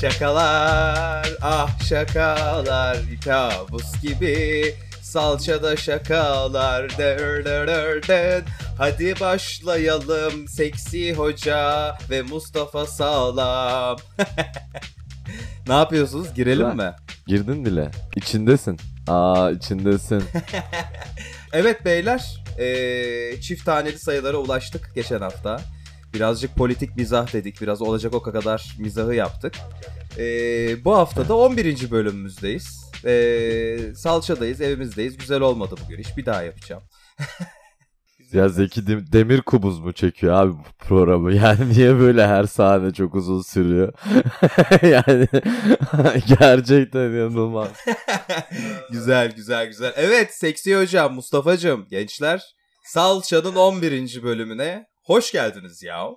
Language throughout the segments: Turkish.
Şakalar, ah şakalar, kabus gibi. Salçada şakalar, der der der der. Hadi başlayalım seksi hoca ve Mustafa Sağlam. ne yapıyorsunuz? Girelim mi? Girdin bile. İçindesin. Aa içindesin. Evet beyler, eee, çift taneli sayılara ulaştık geçen hafta. Birazcık politik mizah dedik, biraz olacak o kadar mizahı yaptık. Eee, bu hafta da 11. bölümümüzdeyiz. Eee, salçadayız, evimizdeyiz. Güzel olmadı bugün iş, bir daha yapacağım. ya Zeki Dem- Demir Kubuz mu çekiyor abi bu programı? Yani niye böyle her sahne çok uzun sürüyor? yani gerçekten inanılmaz. güzel, güzel, güzel. Evet, seksi hocam, Mustafa'cığım, gençler. Salça'nın 11. bölümüne hoş geldiniz ya.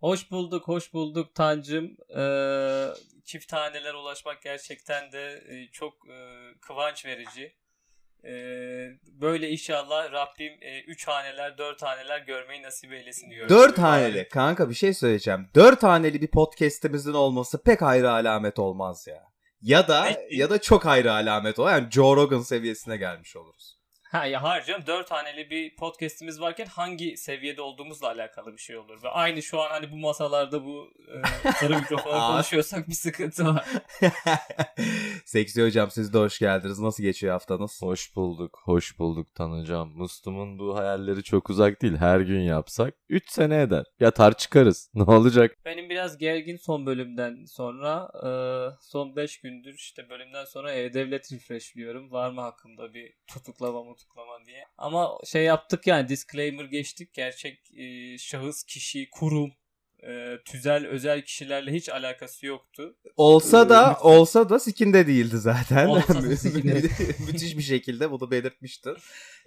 Hoş bulduk, hoş bulduk Tancım. Ee, çift taneler ulaşmak gerçekten de e, çok e, kıvanç verici. Ee, böyle inşallah Rabbim 3 haneler, 4 haneler görmeyi nasip eylesin diyorum. Dört haneli. Kanka bir şey söyleyeceğim. Dört haneli bir podcast'imizin olması pek ayrı alamet olmaz ya. Ya da Ne? ya da çok ayrı alamet o. Yani Joe Rogan seviyesine gelmiş oluruz. Ha ya hayır canım 4 haneli bir podcast'imiz varken hangi seviyede olduğumuzla alakalı bir şey olur. Ve aynı şu an hani bu masalarda bu e, sarı mikrofona konuşuyorsak bir sıkıntı var. Seksi hocam siz de hoş geldiniz. Nasıl geçiyor haftanız? Hoş bulduk, hoş bulduk tanıcam. Mustum'un bu hayalleri çok uzak değil. Her gün yapsak 3 sene eder. Yatar çıkarız. Ne olacak? Benim biraz gergin son bölümden sonra e, son 5 gündür işte bölümden sonra e-devlet refreshliyorum. Var mı hakkımda bir tutuklama mutuklama diye. Ama şey yaptık yani disclaimer geçtik. Gerçek e, şahıs, kişi, kurum, e, tüzel, özel kişilerle hiç alakası yoktu. Olsa da Lütfen. olsa da sikinde değildi zaten. Olsa. Müthiş bir şekilde bunu belirtmiştin.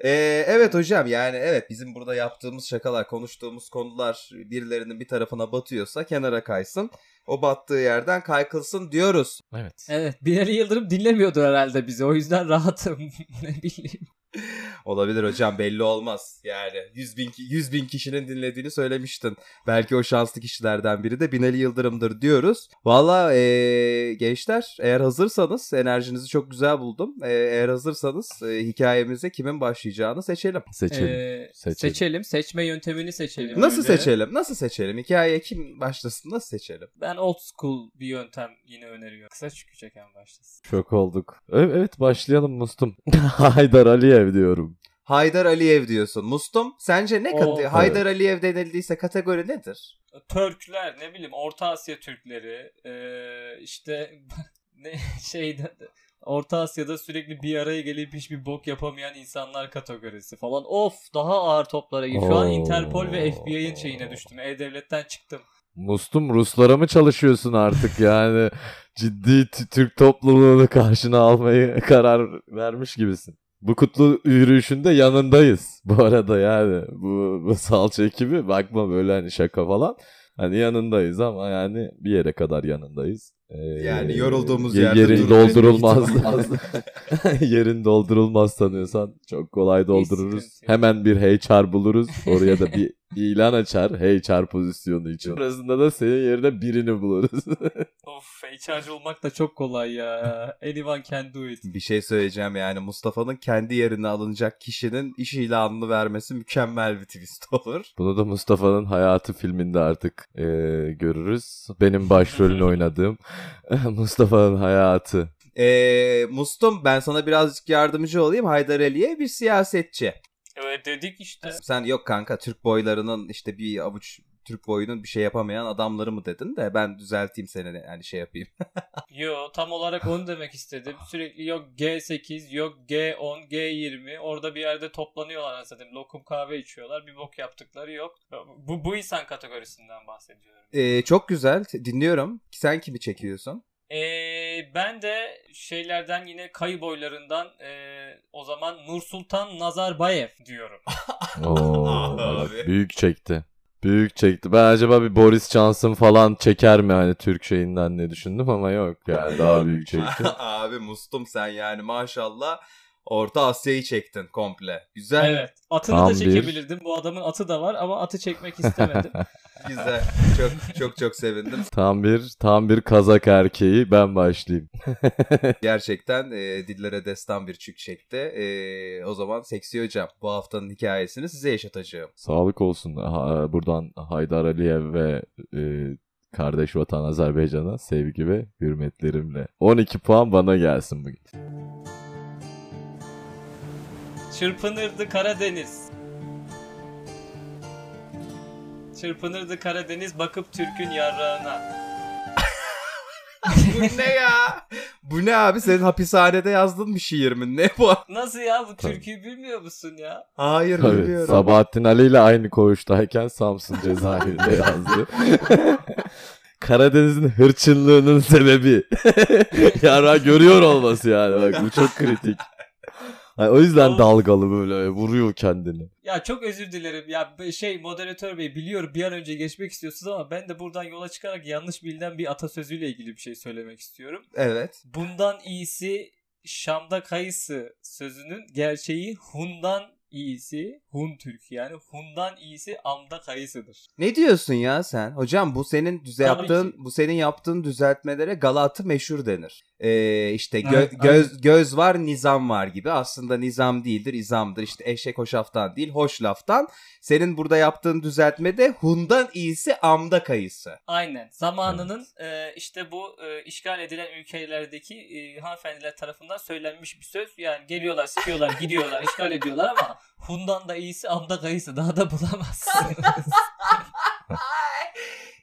Ee, evet hocam yani evet bizim burada yaptığımız şakalar, konuştuğumuz konular birilerinin bir tarafına batıyorsa kenara kaysın. O battığı yerden kaykılsın diyoruz. Evet. Evet Binali Yıldırım dinlemiyordu herhalde bizi. O yüzden rahatım. ne bileyim. Olabilir hocam belli olmaz. Yani 100 bin, ki- 100 bin kişinin dinlediğini söylemiştin. Belki o şanslı kişilerden biri de Binali Yıldırım'dır diyoruz. Valla ee, gençler eğer hazırsanız enerjinizi çok güzel buldum. Ee, eğer hazırsanız e, hikayemize kimin başlayacağını seçelim. Seçelim. Ee, Seçelim. seçelim. Seçme yöntemini seçelim. Nasıl önce. seçelim? Nasıl seçelim? Hikayeye kim başlasın? Nasıl seçelim? Ben old school bir yöntem yine öneriyorum. Kısa çünkü çeken başlasın. Çok olduk. Evet, başlayalım Mustum. Haydar Aliyev diyorum. Haydar Aliyev diyorsun. Mustum sence ne O- kat- Haydar Aliyev denildiyse kategori nedir? Türkler ne bileyim Orta Asya Türkleri ee, işte ne şeyde Orta Asya'da sürekli bir araya gelip hiçbir bok yapamayan insanlar kategorisi falan. Of daha ağır toplara gir. Şu an. Interpol ve FBI'nin şeyine düştüm. E-Devlet'ten çıktım. Mustum Ruslara mı çalışıyorsun artık yani? Ciddi t- Türk topluluğunu karşına almayı karar vermiş gibisin. Bu kutlu yürüyüşünde yanındayız. Bu arada yani bu, bu salça ekibi bakma böyle hani şaka falan. Hani yanındayız ama yani bir yere kadar yanındayız. Ee, Yani yorulduğumuz ye- yerde yerin doldurulmaz. yerin doldurulmaz sanıyorsan çok kolay doldururuz. Hemen bir HR buluruz. Oraya da bir ilan açar HR pozisyonu için. Arasında da senin yerine birini buluruz. Of HR'cı olmak da çok kolay ya. Anyone can do it. Bir şey söyleyeceğim yani Mustafa'nın kendi yerine alınacak kişinin iş ilanını vermesi mükemmel bir twist olur. Bunu da Mustafa'nın hayatı filminde artık e, görürüz. Benim başrolünü oynadığım Mustafa'nın hayatı. Ee, Mustum ben sana birazcık yardımcı olayım. Haydar Aliyev bir siyasetçi. Evet dedik işte. Sen yok kanka Türk boylarının işte bir avuç Türk boyunun bir şey yapamayan adamları mı dedin de ben düzelteyim seni yani şey yapayım. Yo tam olarak onu demek istedim. Sürekli yok G8 yok G10 G20 orada bir yerde toplanıyorlar anasını Lokum kahve içiyorlar. Bir bok yaptıkları yok. Bu, bu insan kategorisinden bahsediyorum. Ee, çok güzel dinliyorum. Sen kimi çekiyorsun? Ee, ben de şeylerden yine kayı boylarından e, o zaman Nursultan Nazarbayev diyorum. Oo, bak, büyük çekti. Büyük çekti. Ben acaba bir Boris Johnson falan çeker mi hani Türk şeyinden ne düşündüm ama yok yani daha büyük çekti. Abi Mustum sen yani maşallah Orta Asya'yı çektin komple. Güzel. Evet. Atını Tam da bir- çekebilirdim. Bu adamın atı da var ama atı çekmek istemedim. Güzel. Çok çok çok sevindim. Tam bir tam bir kazak erkeği ben başlayayım. Gerçekten e, dillere destan bir çük çekti. E, o zaman Seksi Hocam bu haftanın hikayesini size yaşatacağım. Sağlık olsun. Ha- buradan Haydar Aliyev ve e, kardeş vatan Azerbaycan'a sevgi ve hürmetlerimle. 12 puan bana gelsin bugün. Çırpınırdı Karadeniz. Çırpınırdı Karadeniz bakıp Türk'ün yarrağına. bu ne ya? Bu ne abi? Senin hapishanede yazdığın bir şiir mi? Ne bu? Nasıl ya bu türküyü bilmiyor musun ya? Hayır Tabii, bilmiyorum. Sabahattin Ali ile aynı koğuştayken Samsun cezaevinde yazdı. Karadeniz'in hırçınlığının sebebi. Yara görüyor olması yani. Bak bu çok kritik. Ay, o yüzden dalgalı böyle vuruyor kendini. Ya çok özür dilerim. Ya şey moderatör bey biliyorum bir an önce geçmek istiyorsunuz ama ben de buradan yola çıkarak yanlış bilinen bir atasözüyle ilgili bir şey söylemek istiyorum. Evet. Bundan iyisi Şam'da kayısı sözünün gerçeği Hun'dan iyisi Hun Türk yani Hun'dan iyisi Am'da kayısıdır. Ne diyorsun ya sen? Hocam bu senin düze Tabii yaptığın ki. bu senin yaptığın düzeltmelere galatı meşhur denir. Ee, işte gö- Evet, göz göz var nizam var gibi. Aslında nizam değildir, izamdır. İşte eşek hoşaftan değil, hoş laftan. Senin burada yaptığın düzeltmede hundan iyisi amda kayısı. Aynen. Zamanının e, işte bu e, işgal edilen ülkelerdeki e, hanımefendiler tarafından söylenmiş bir söz. Yani geliyorlar, sıkıyorlar, gidiyorlar, işgal ediyorlar ama Hun'dan da iyisi Am'da kayısı daha da bulamazsınız.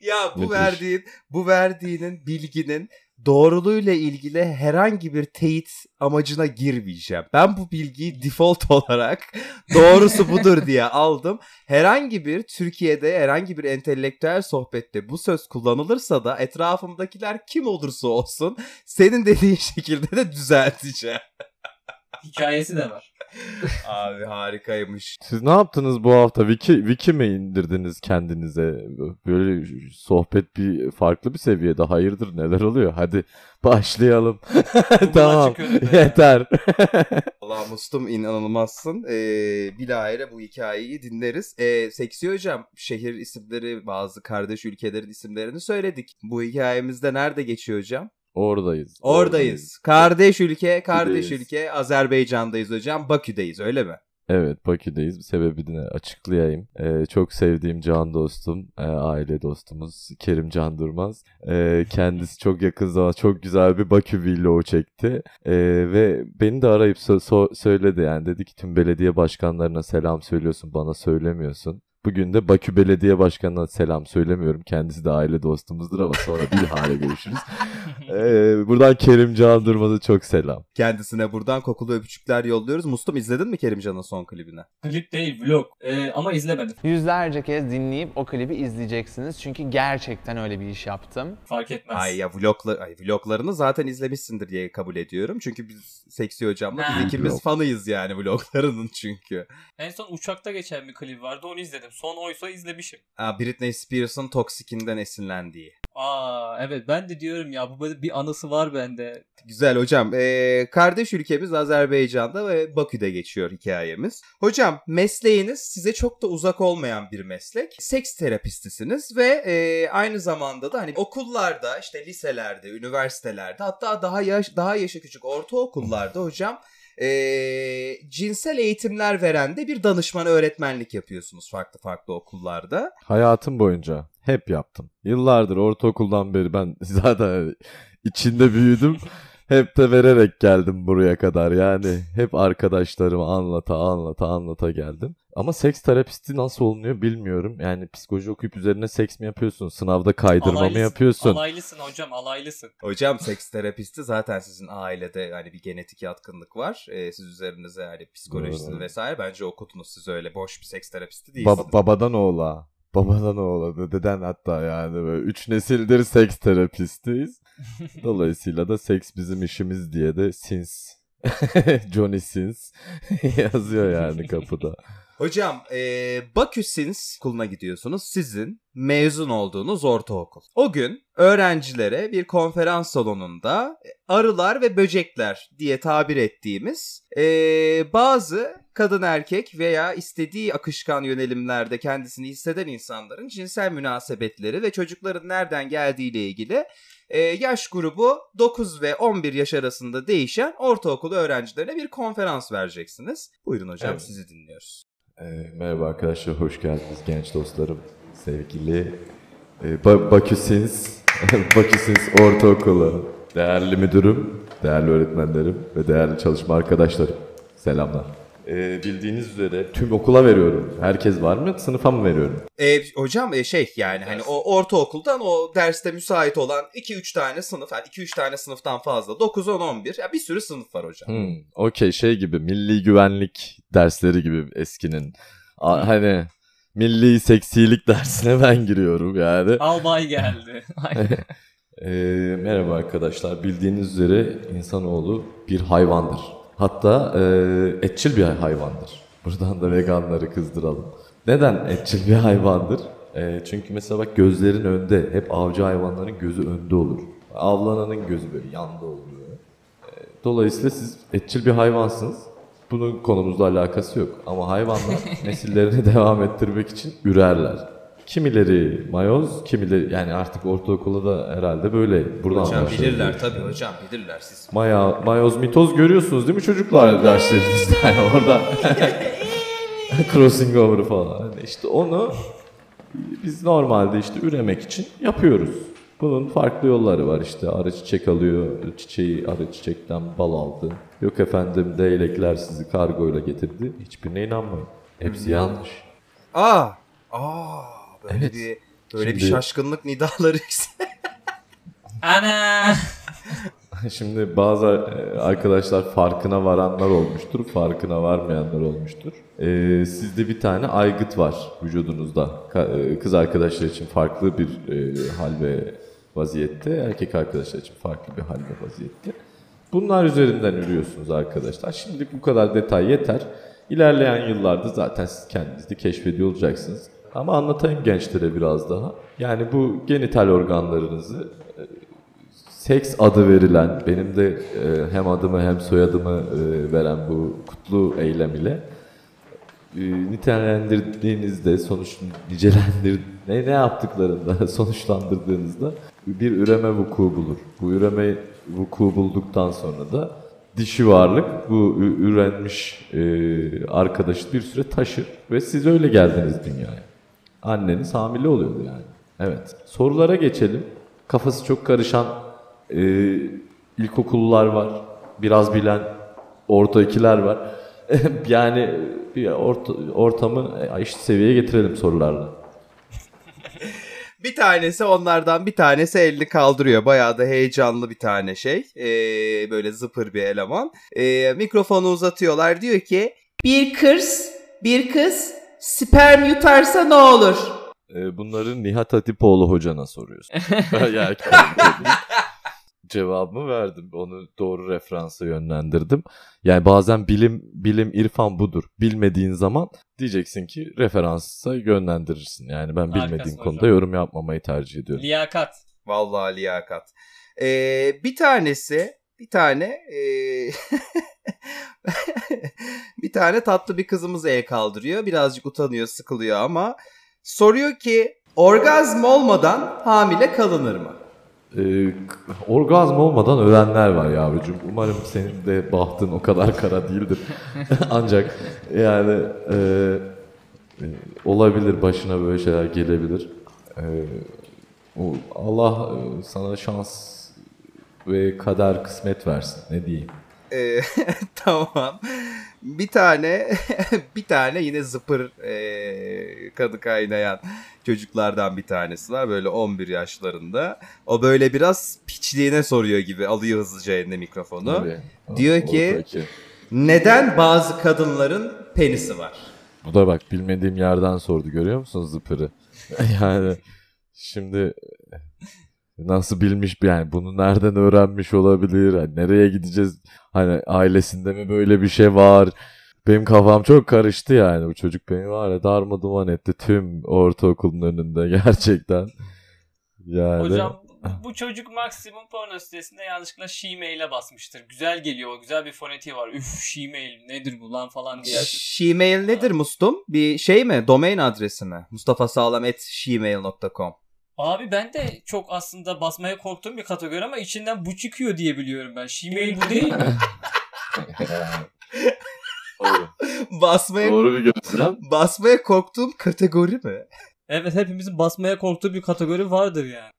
Ya bu Müthiş. verdiğin bu verdiğinin bilginin doğruluğuyla ilgili herhangi bir teyit amacına girmeyeceğim. Ben bu bilgiyi default olarak doğrusu budur diye aldım. Herhangi bir Türkiye'de herhangi bir entelektüel sohbette bu söz kullanılırsa da etrafımdakiler kim olursa olsun senin dediğin şekilde de düzelteceğim. Hikayesi de var. Abi harikaymış. Siz ne yaptınız bu hafta? Wiki, Wiki mi indirdiniz kendinize? Böyle sohbet bir farklı bir seviyede. Hayırdır neler oluyor? Hadi başlayalım. tamam yeter. Allah Mustum inanılmazsın. Ee, bilahare bu hikayeyi dinleriz. Ee, Seksi Hocam şehir isimleri bazı kardeş ülkelerin isimlerini söyledik. Bu hikayemizde nerede geçiyor hocam? Oradayız. Oradayız. Kardeş ülke, kardeş ülke. Azerbaycan'dayız hocam. Bakü'deyiz öyle mi? Evet Bakü'deyiz. Sebebini açıklayayım. Ee, çok sevdiğim can dostum, e, aile dostumuz Kerim Can Durmaz. Ee, kendisi çok yakın zaman çok güzel bir Bakü vlogu çekti. Ee, ve beni de arayıp so- so- söyledi yani. Dedi ki tüm belediye başkanlarına selam söylüyorsun bana söylemiyorsun. Bugün de Bakü Belediye Başkanı'na selam söylemiyorum. Kendisi de aile dostumuzdur ama sonra bilhare görüşürüz. Ee, buradan Kerim Can Durmaz'a çok selam. Kendisine buradan kokulu öpücükler yolluyoruz. Mustum izledin mi Kerimcan'ın son klibini? Klip değil vlog. E, ama izlemedim. Yüzlerce kez dinleyip o klibi izleyeceksiniz. Çünkü gerçekten öyle bir iş yaptım. Fark etmez. Ay ya vlogla, ay, vloglarını zaten izlemişsindir diye kabul ediyorum. Çünkü biz Seksi Hocam'la biz ikimiz Vlog. fanıyız yani vloglarının çünkü. En son uçakta geçen bir klip vardı onu izledim. Son oysa izlemişim. Aa, Britney Spears'ın Toxic'inden esinlendiği. Aa evet ben de diyorum ya bu böyle bir anısı var bende. Güzel hocam. Ee, kardeş ülkemiz Azerbaycan'da ve Bakü'de geçiyor hikayemiz. Hocam mesleğiniz size çok da uzak olmayan bir meslek. Seks terapistisiniz ve e, aynı zamanda da hani okullarda işte liselerde, üniversitelerde hatta daha yaş daha yaşı küçük ortaokullarda hocam e, cinsel eğitimler veren de bir danışman öğretmenlik yapıyorsunuz farklı farklı okullarda. Hayatım boyunca hep yaptım. Yıllardır ortaokuldan beri ben zaten içinde büyüdüm. Hep de vererek geldim buraya kadar. Yani hep arkadaşlarıma anlata anlata anlata geldim. Ama seks terapisti nasıl olunuyor bilmiyorum. Yani psikoloji okuyup üzerine seks mi yapıyorsun? Sınavda kaydırma mı Alaylısın, yapıyorsun? Alaylısın hocam alaylısın. Hocam seks terapisti zaten sizin ailede hani bir genetik yatkınlık var. Ee, siz üzerinize hani psikolojisini vesaire bence okudunuz siz öyle boş bir seks terapisti Ba- değilsiniz. babadan oğula. Babadan oğula. Dededen hatta yani böyle üç nesildir seks terapistiyiz. Dolayısıyla da seks bizim işimiz diye de Sins Johnny Sins yazıyor yani kapıda. Hocam e, Baküsins okuluna gidiyorsunuz. Sizin mezun olduğunuz ortaokul. O gün öğrencilere bir konferans salonunda arılar ve böcekler diye tabir ettiğimiz e, bazı kadın erkek veya istediği akışkan yönelimlerde kendisini hisseden insanların cinsel münasebetleri ve çocukların nereden geldiğiyle ilgili e, yaş grubu 9 ve 11 yaş arasında değişen ortaokul öğrencilerine bir konferans vereceksiniz. Buyurun hocam Evet. sizi dinliyoruz. Ee, merhaba arkadaşlar, hoş geldiniz genç dostlarım. Sevgili e, ba- Baküsins, Baküsins Ortaokulu. Değerli müdürüm, değerli öğretmenlerim ve değerli çalışma arkadaşlarım. Selamlar. Ee, bildiğiniz üzere tüm okula veriyorum. Herkes var mı? Sınıfa mı veriyorum? E, hocam e, şey yani hani o ortaokuldan o derste müsait olan 2-3 tane sınıf yani 2-3 tane sınıftan fazla 9 10 11 ya bir sürü sınıf var hocam. Hmm, Okey şey gibi milli güvenlik dersleri gibi eskinin. A- hani milli seksilik dersine ben giriyorum yani. Albay geldi. Ee, merhaba arkadaşlar. Bildiğiniz üzere insanoğlu bir hayvandır. Hatta e, etçil bir hayvandır. Buradan da veganları kızdıralım. Neden etçil bir hayvandır? E, çünkü mesela bak gözlerin önde. Hep avcı hayvanların gözü önde olur. Avlananın gözü böyle yanda oluyor. E, dolayısıyla siz etçil bir hayvansınız. Bunun konumuzla alakası yok. Ama hayvanlar nesillerini devam ettirmek için ürerler. Kimileri mayoz, kimileri yani artık ortaokulda da herhalde böyle. Buradan Hocam başlıyor. bilirler tabii hocam bilirler siz. Maya, mayoz, mitoz görüyorsunuz değil mi çocuklar derslerinizde? Yani orada crossing over falan. Yani işte onu biz normalde işte üremek için yapıyoruz. Bunun farklı yolları var işte arı çiçek alıyor, çiçeği arı çiçekten bal aldı. Yok efendim değnekler sizi kargoyla getirdi. Hiçbirine inanmayın. Hepsi yanlış. Aa! Aa! Böyle Evet. bir böyle bir Şimdi- şaşkınlık nidaları. Ana! Şimdi bazı e, arkadaşlar farkına varanlar olmuştur, farkına varmayanlar olmuştur. E, sizde bir tane aygıt var vücudunuzda. E, Kız arkadaşlar için farklı bir e, hal ve vaziyette, erkek arkadaşlar için farklı bir hal ve vaziyette. Bunlar üzerinden ürüyorsunuz arkadaşlar. Şimdi bu kadar detay yeter. İlerleyen yıllarda zaten siz kendinizi de keşfediyor olacaksınız. Ama anlatayım gençlere biraz daha. Yani bu genital organlarınızı seks adı verilen, benim de e, hem adımı hem soyadımı e, veren bu kutlu eylem ile e, nitelendirdiğinizde, sonuç nicelendir ne, ne yaptıklarında, sonuçlandırdığınızda bir üreme vuku bulur. Bu üreme vuku bulduktan sonra da dişi varlık bu ürenmiş e, arkadaşı bir süre taşır ve siz öyle geldiniz dünyaya. Anneniz hamile oluyordu yani. Evet. Sorulara geçelim. Kafası çok karışan e, ilkokullular var. Biraz bilen orta ikiler var. yani bir orta, ortamı eşit seviyeye getirelim sorularla. Bir tanesi onlardan bir tanesi elini kaldırıyor. Bayağı da heyecanlı bir tane şey. Ee, böyle zıpır bir eleman. Ee, mikrofonu uzatıyorlar. Diyor ki bir kız, bir kız sperm yutarsa ne olur? E, bunları Nihat Hatipoğlu hocana soruyorsun. yani cevabımı verdim. Onu doğru referansa yönlendirdim. Yani bazen bilim bilim irfan budur. Bilmediğin zaman diyeceksin ki referansa yönlendirirsin. Yani ben bilmediğim Harikasın konuda hocam. yorum yapmamayı tercih ediyorum. Liyakat. Vallahi liyakat. Ee, bir tanesi bir tane ee, bir tane tatlı bir kızımız el kaldırıyor. Birazcık utanıyor, sıkılıyor ama soruyor ki orgazm olmadan hamile kalınır mı? Ee, orgazm olmadan ölenler var yavrucuğum. Umarım senin de bahtın o kadar kara değildir. Ancak yani e, e, olabilir başına böyle şeyler gelebilir. E, Allah e, sana şans ve kader kısmet versin. Ne diyeyim? Ee, tamam. Bir tane bir tane yine zıpır ee, kadı kaynayan çocuklardan bir tanesi var. Böyle 11 yaşlarında. O böyle biraz piçliğine soruyor gibi. Alıyor hızlıca eline mikrofonu. Tabii. Diyor O- ki- oradaki. Neden bazı kadınların penisi var? Bu da bak bilmediğim yerden sordu görüyor musun zıpırı? yani şimdi nasıl bilmiş yani bunu nereden öğrenmiş olabilir? Hani nereye gideceğiz? Hani ailesinde mi böyle bir şey var? Benim kafam çok karıştı yani. Bu çocuk beni var ya darma duman etti tüm ortaokulun önünde gerçekten. Yani Hocam bu- çocuk maksimum porno sitesinde yanlışlıkla she-mail'e basmıştır. Güzel geliyor. Güzel bir fonetiği var. Üf she-mail nedir bu lan falan diye. Gmail nedir Mustum? Bir şey mi? Domain adresi mi? Mustafa Sağlam at gmail.com Abi ben de çok aslında basmaya korktuğum bir kategori ama içinden bu çıkıyor diye biliyorum ben. She-mail bu değil mi? Doğru. Basmaya, Doğru bir gözlem. basmaya korktuğum kategori mi? evet hepimizin basmaya korktuğu bir kategori vardır yani.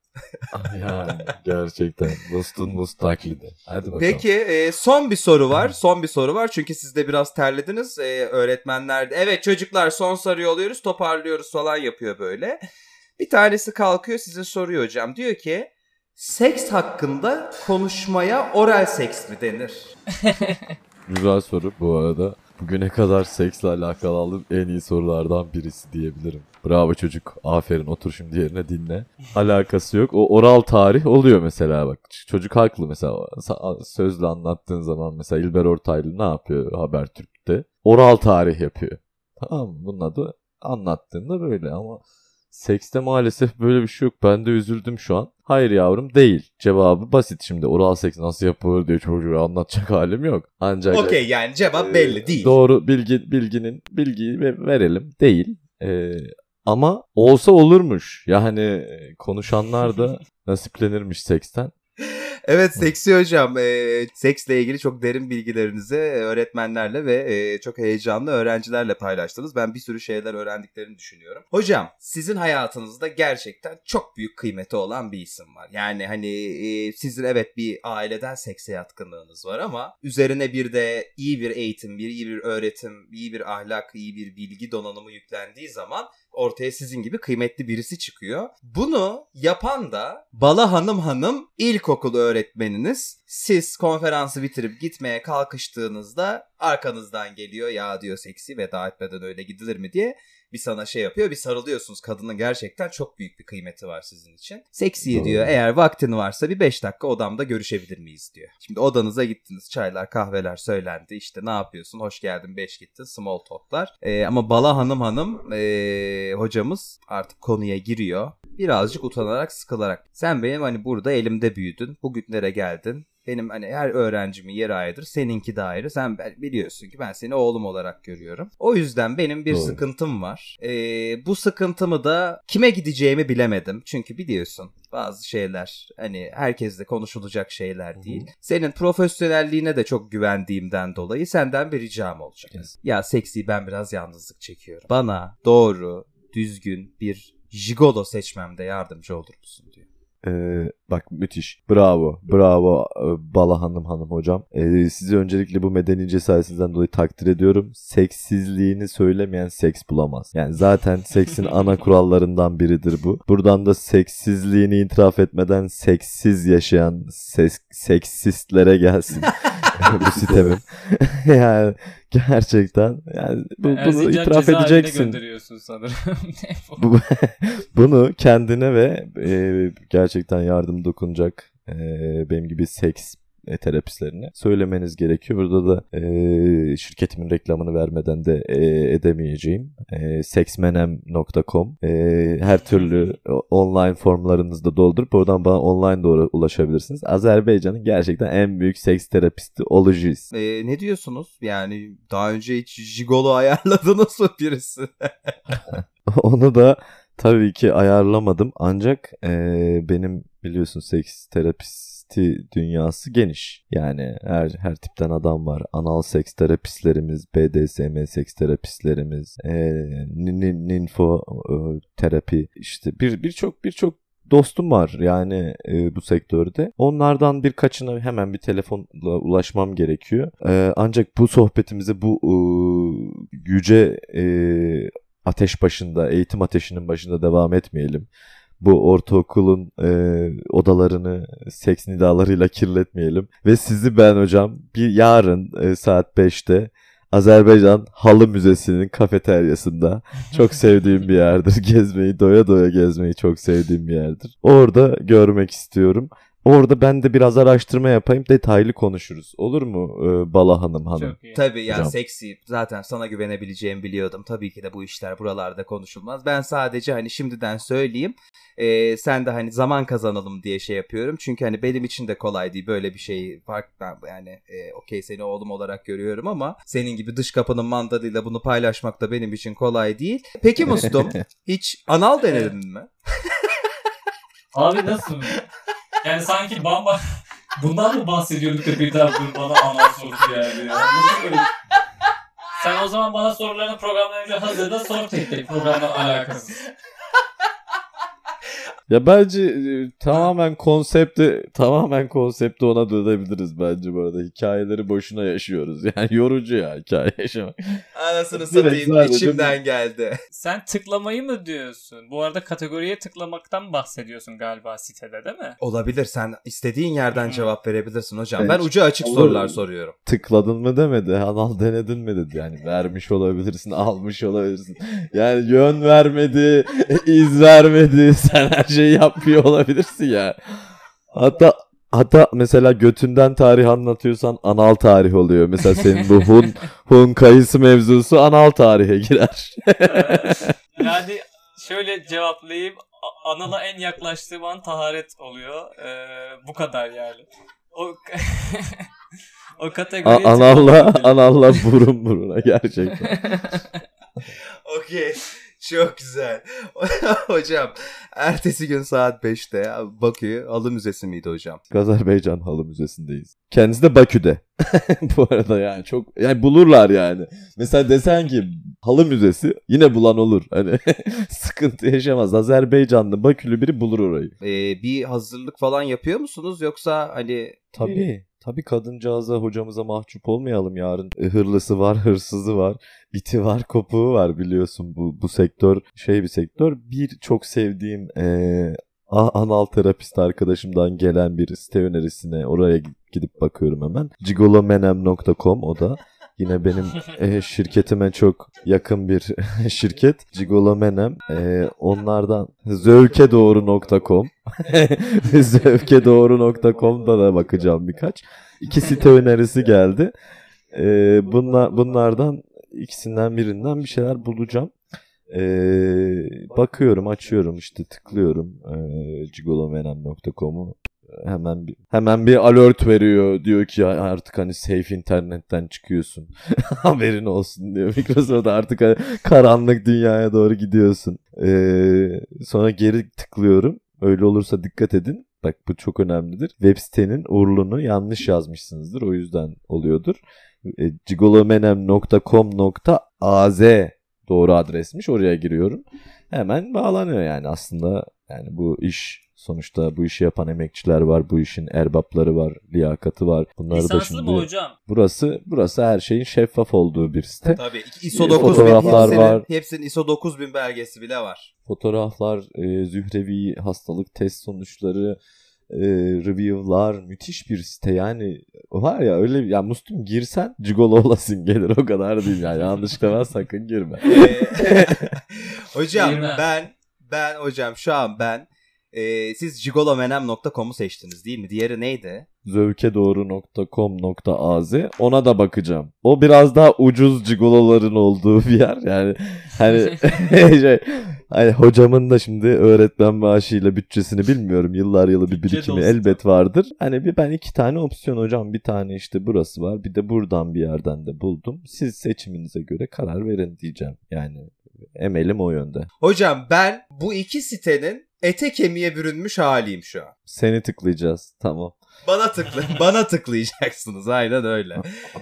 yani gerçekten Must'un Must taklidi. Hadi bakalım. Peki e, son bir soru var. Son bir soru var. Çünkü siz de biraz terlediniz. E, öğretmenler de evet çocuklar son soruyu alıyoruz toparlıyoruz falan yapıyor böyle. Bir tanesi kalkıyor size soruyor hocam. Diyor ki seks hakkında konuşmaya oral seks mi denir? Güzel soru bu arada. Bugüne kadar seksle alakalı aldığım en iyi sorulardan birisi diyebilirim. Bravo çocuk. Aferin otur şimdi yerine dinle. Alakası yok. O oral tarih oluyor mesela bak. Çocuk haklı mesela. Sözle anlattığın zaman mesela İlber Ortaylı ne yapıyor Habertürk'te? Oral tarih yapıyor. Tamam mı? Bunun adı anlattığında böyle ama sekste maalesef böyle bir şey yok. Ben de üzüldüm şu an. Hayır yavrum değil. Cevabı basit şimdi. Oral seks nasıl yapılır diye çocuğa anlatacak halim yok. Ancak Okey yani cevap ee, belli değil. Doğru bilgi bilginin bilgiyi ve- verelim değil. Ee, ama olsa olurmuş. Yani e, konuşanlar da nasiplenirmiş seksten. Evet Seksi Hocam, e, seksle ilgili çok derin bilgilerinizi öğretmenlerle ve e, çok heyecanlı öğrencilerle paylaştınız. Ben bir sürü şeyler öğrendiklerini düşünüyorum. Hocam, sizin hayatınızda gerçekten çok büyük kıymeti olan bir isim var. Yani hani e, sizin evet bir aileden sekse yatkınlığınız var ama üzerine bir de iyi bir eğitim, bir iyi bir öğretim, iyi bir ahlak, iyi bir bilgi donanımı yüklendiği zaman ortaya sizin gibi kıymetli birisi çıkıyor. Bunu yapan da Bala Hanım Hanım ilkokul öğretmeniniz. Siz konferansı bitirip gitmeye kalkıştığınızda arkanızdan geliyor ya diyor seksi veda etmeden öyle gidilir mi diye bir sana şey yapıyor bir sarılıyorsunuz. Kadının gerçekten çok büyük bir kıymeti var sizin için. Seksiye diyor eğer vaktin varsa bir 5 dakika odamda görüşebilir miyiz diyor. Şimdi odanıza gittiniz çaylar kahveler söylendi işte ne yapıyorsun hoş geldin 5 gittin small talklar. Ee, ama Bala Hanım Hanım ee, hocamız artık konuya giriyor. Birazcık utanarak sıkılarak. Sen benim hani burada elimde büyüdün. Bugünlere geldin. Benim hani her öğrencimin yeri ayrıdır. Seninki de ayrı. Sen biliyorsun ki ben seni oğlum olarak görüyorum. O yüzden benim bir Doğru. sıkıntım var. Ee, bu sıkıntımı da kime gideceğimi bilemedim. Çünkü biliyorsun bazı şeyler hani herkesle konuşulacak şeyler değil. Senin profesyonelliğine de çok güvendiğimden dolayı senden bir ricam olacak. Yes. Ya seksi ben biraz yalnızlık çekiyorum. Bana doğru, düzgün bir jigolo seçmemde yardımcı olur musun. Ee, bak müthiş. Bravo. Bravo e, Bala Hanım Hanım hocam. Ee, sizi öncelikle bu medeni cesaretinizden dolayı takdir ediyorum. Seksizliğini söylemeyen seks bulamaz. Yani zaten seksin ana kurallarından biridir bu. Buradan da seksizliğini itiraf etmeden seksiz yaşayan ses, seksistlere gelsin. bu sitemim. yani gerçekten yani bu, bunu Erzincan itiraf edeceksin. gönderiyorsun sanırım. Bu, bunu kendine ve e, gerçekten yardım dokunacak e, benim gibi seks e, terapistlerine söylemeniz gerekiyor. Burada da e, şirketimin reklamını vermeden de e, edemeyeceğim. E, sexmenem.com e, her türlü online formlarınızı da doldurup oradan bana online doğru ulaşabilirsiniz. Azerbaycan'ın gerçekten en büyük seks terapisti olacağız. Ee, ne diyorsunuz? Yani daha önce hiç jigolo ayarladınız mı birisi? Onu da tabii ki ayarlamadım ancak e, benim biliyorsun seks terapisti dünyası geniş. Yani her her tipten adam var. Anal seks terapistlerimiz, BDSM seks terapistlerimiz, e, nin- nin- ninfo e, terapi işte bir birçok birçok dostum var yani e, bu sektörde. Onlardan birkaçına hemen bir telefonla ulaşmam gerekiyor. E, ancak bu sohbetimize bu e, yüce e, ateş başında, eğitim ateşinin başında devam etmeyelim. Bu ortaokulun e, odalarını seks nidalarıyla kirletmeyelim. Ve sizi ben hocam bir yarın e, saat 5'te Azerbaycan Halı Müzesi'nin kafeteryasında çok sevdiğim bir yerdir. Gezmeyi, doya doya gezmeyi çok sevdiğim bir yerdir. Orada görmek istiyorum. Orada ben de biraz araştırma yapayım detaylı konuşuruz. Olur mu e, Bala Hanım hanım? Çok iyi. Tabii ya Hocam. seksi. Zaten sana güvenebileceğimi biliyordum. Tabii ki de bu işler buralarda konuşulmaz. Ben sadece hani şimdiden söyleyeyim. Ee, sen de hani zaman kazanalım diye şey yapıyorum. Çünkü hani benim için de kolay değil böyle bir şey. Fark ben yani e, okey seni oğlum olarak görüyorum ama senin gibi dış kapının mandalıyla bunu paylaşmak da benim için kolay değil. Peki Mustum hiç anal denedin mi? Abi nasıl? Yani sanki bamba bundan mı bahsediyorduk da bir daha bunu bana anal sorusu yani. ya? Böyle- Sen o zaman bana sorularını programdan önce hazırda sor tek tek programdan alakasız. Ya bence e, tamamen konsepti tamamen konsepti ona dönebiliriz bence bu arada. Hikayeleri boşuna yaşıyoruz. Yani yorucu ya hikaye yaşamak. Anasını satayım sadece içimden geldi. Sen tıklamayı mı diyorsun? Bu arada kategoriye tıklamaktan bahsediyorsun galiba sitede değil mi? Olabilir sen istediğin yerden cevap verebilirsin hocam. Evet. Ben ucu açık Olur. sorular soruyorum. Tıkladın mı demedi. Anal denedin mi dedi. Yani vermiş olabilirsin, almış olabilirsin. Yani yön vermedi, iz vermedi. Sen her şeyi yapmıyor olabilirsin ya. Hatta Hatta mesela götünden tarih anlatıyorsan anal tarih oluyor. Mesela senin bu Hun, Hun kayısı mevzusu anal tarihe girer. Yani şöyle cevaplayayım. Anala en yaklaştığım an taharet oluyor. Ee, bu kadar yani. O o A- kategoriye analla, analla burun buruna gerçekten. Okey. Çok güzel. hocam ertesi gün saat 5'te Bakü Halı Müzesi miydi hocam? Azerbaycan Halı Müzesi'ndeyiz. Kendisi de Bakü'de. Bu arada yani çok yani bulurlar yani. Mesela desen ki Halı Müzesi yine bulan olur. Hani sıkıntı yaşamaz. Azerbaycanlı Bakülü biri bulur orayı. Ee, bir hazırlık falan yapıyor musunuz yoksa hani Tabii. Tabii kadıncağıza hocamıza mahcup olmayalım yarın. E, Hırlısı var, hırsızı var, iti var, kopuğu var biliyorsun bu bu sektör şey bir sektör. Bir çok sevdiğim e, anal terapist arkadaşımdan gelen bir site önerisine oraya gidip bakıyorum hemen. gigolomenem.com o da. Yine benim e, şirketime çok yakın bir şirket. Gigolo Menem. E, onlardan zevkedoğru.com zevkedoğru.com'da da bakacağım birkaç. İki site önerisi geldi. E, bunlar, bunlardan ikisinden birinden bir şeyler bulacağım. E, bakıyorum, açıyorum işte tıklıyorum e, gigolomenem.com'u hemen bir hemen bir alert veriyor. Diyor ki "Ya artık hani safe internetten çıkıyorsun. Haberin olsun diyor. Microsoft artık hani karanlık dünyaya doğru gidiyorsun. Ee, sonra geri tıklıyorum. Öyle olursa dikkat edin. Bak bu çok önemlidir. Web sitenin urlunu yanlış yazmışsınızdır. O yüzden oluyordur. E, gigolomenem.com.az doğru adresmiş. Oraya giriyorum. Hemen bağlanıyor yani aslında yani bu iş sonuçta bu işi yapan emekçiler var, bu işin erbapları var, liyakatı var. Bunları da Lisanslı şimdi mı hocam? burası burası her şeyin şeffaf olduğu bir site. tabii ISO Ee, 9000 fotoğraflar hepsinin, var. hepsinin ISO 9000 belgesi bile var. Fotoğraflar, e, zührevi hastalık test sonuçları, e, review'lar müthiş bir site yani var ya öyle ya Mustum girsen cigolo olasın gelir o kadar değil yani yanlışlıkla ben sakın girme. Ee, hocam ben ben hocam şu an ben e, siz gigolomenem.com'u seçtiniz değil mi? Diğeri neydi? zevkedoğru.com.az ona da bakacağım. O biraz daha ucuz cigoloların olduğu bir yer. Yani hani şey hani hocamın da şimdi öğretmen maaşıyla bütçesini bilmiyorum. Yıllar yılı bir birikimi elbet vardır. Hani bir ben iki tane opsiyon hocam. Bir tane işte burası var. Bir de buradan bir yerden de buldum. Siz seçiminize göre karar verin diyeceğim. Yani emelim o yönde. Hocam ben bu iki sitenin ete kemiğe bürünmüş haliyim şu an. Seni tıklayacağız. Tamam. Bana tıkla bana tıklayacaksınız aynen öyle.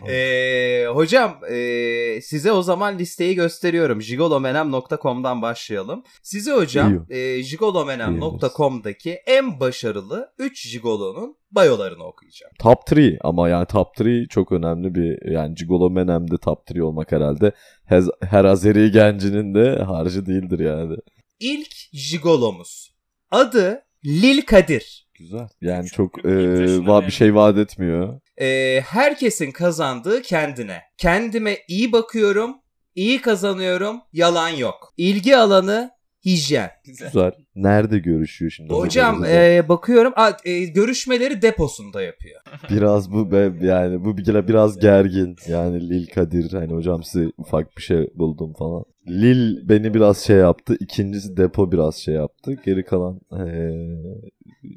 Ee, hocam ee, size o zaman listeyi gösteriyorum. Jigolomenem.com'dan başlayalım. Size hocam ee, jigolomenem.com'daki en başarılı 3 jigolonun bayolarını okuyacağım. Top 3 ama yani top 3 çok önemli bir yani Gigolo Menem'de top 3 olmak herhalde hez- her Azeri gencinin de harcı değildir yani. İlk jigolomuz. Adı Lil Kadir. Güzel. Yani Çok çok e, va- bir şey vaat etmiyor. Ee, herkesin kazandığı kendine. Kendime iyi bakıyorum, iyi kazanıyorum, yalan yok. İlgi alanı hijyen. Güzel. Güzel. Nerede görüşüyor şimdi? Hocam e, bakıyorum a, e, görüşmeleri deposunda yapıyor. biraz bu be, yani bu bir biraz gergin. Yani Lil Kadir hani hocam size ufak bir şey buldum falan. Lil beni biraz şey yaptı. İkincisi depo biraz şey yaptı. Geri kalan eee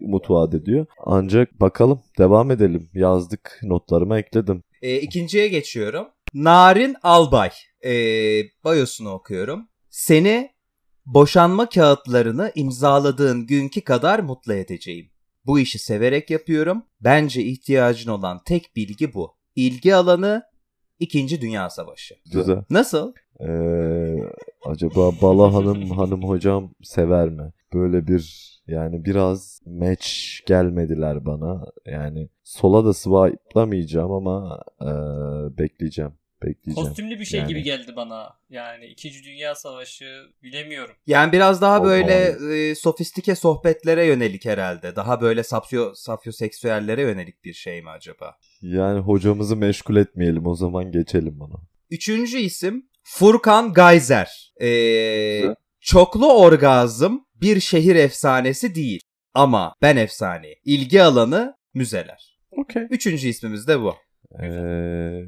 umut vaat ediyor. Ancak bakalım devam edelim. Yazdık notlarıma ekledim. E, ikinciye geçiyorum. Narin Albay. E, bayosunu okuyorum. Seni boşanma kağıtlarını imzaladığın günkü kadar mutlu edeceğim. Bu işi severek yapıyorum. Bence ihtiyacın olan tek bilgi bu. İlgi alanı İkinci Dünya Savaşı. Güzel. Nasıl? Ee, acaba Bala Hanım hanım hocam sever mi? Böyle bir yani biraz match gelmediler bana. Yani sola da swipe'lamayacağım ama ee, bekleyeceğim. Bekleyeceğim. Kostümlü bir şey Yani. gibi geldi bana. Yani 2. Dünya Savaşı bilemiyorum. Yani biraz daha O böyle e, sofistike sohbetlere yönelik herhalde. Daha böyle sapyo, sapyoseksüellere yönelik bir şey mi acaba? Yani hocamızı meşgul etmeyelim o zaman geçelim bunu. Üçüncü isim Furkan Gayzer. Ee, çoklu orgazm bir şehir efsanesi değil. Ama ben efsane. İlgi alanı müzeler. Okey. Üçüncü ismimiz de bu. Ee,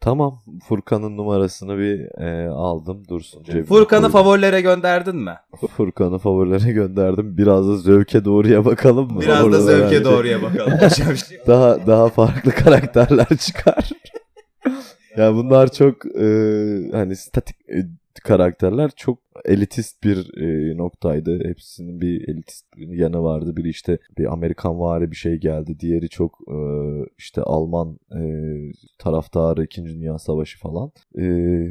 tamam Furkan'ın numarasını bir ee, aldım dursun. cebime Furkan'ı koydum. favorilere gönderdin mi? Furkan'ı favorilere gönderdim. Biraz da zevke doğruya bakalım mı? Biraz da Orada zevke bence doğruya bakalım. Şimdi- Daha daha farklı karakterler çıkar. ya bunlar çok e, hani statik e, karakterler çok elitist bir e, noktaydı. Hepsinin bir elitist bir yanı vardı. Biri işte bir Amerikan vari bir şey geldi. Diğeri çok e, işte Alman e, taraftarı 2. Dünya Savaşı falan. E,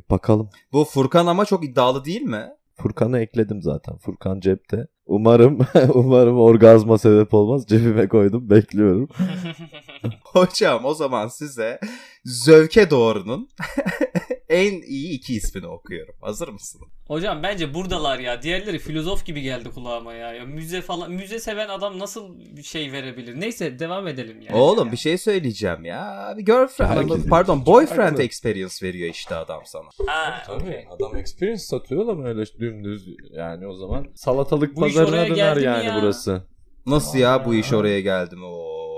bakalım. bu Furkan ama çok iddialı değil mi? Furkan'ı ekledim zaten. Furkan cepte. Umarım umarım orgazma sebep olmaz. Cebime koydum. Bekliyorum. Hocam o zaman size Zövke Doğru'nun en iyi iki ismini okuyorum. Hazır mısın? Hocam bence buradalar ya. Diğerleri filozof gibi geldi kulağıma ya. ya müze falan müze seven adam nasıl bir şey verebilir? Neyse devam edelim yani. Oğlum bir şey söyleyeceğim ya. Bir girlfriend, Herkesin pardon boyfriend farklı. experience veriyor işte adam sana. Ha, Tabii adam experience satıyor da öyle dümdüz yani o zaman salatalık Bu pazarına döner yani ya? burası. Nasıl ya bu iş oraya geldi mi? Oo.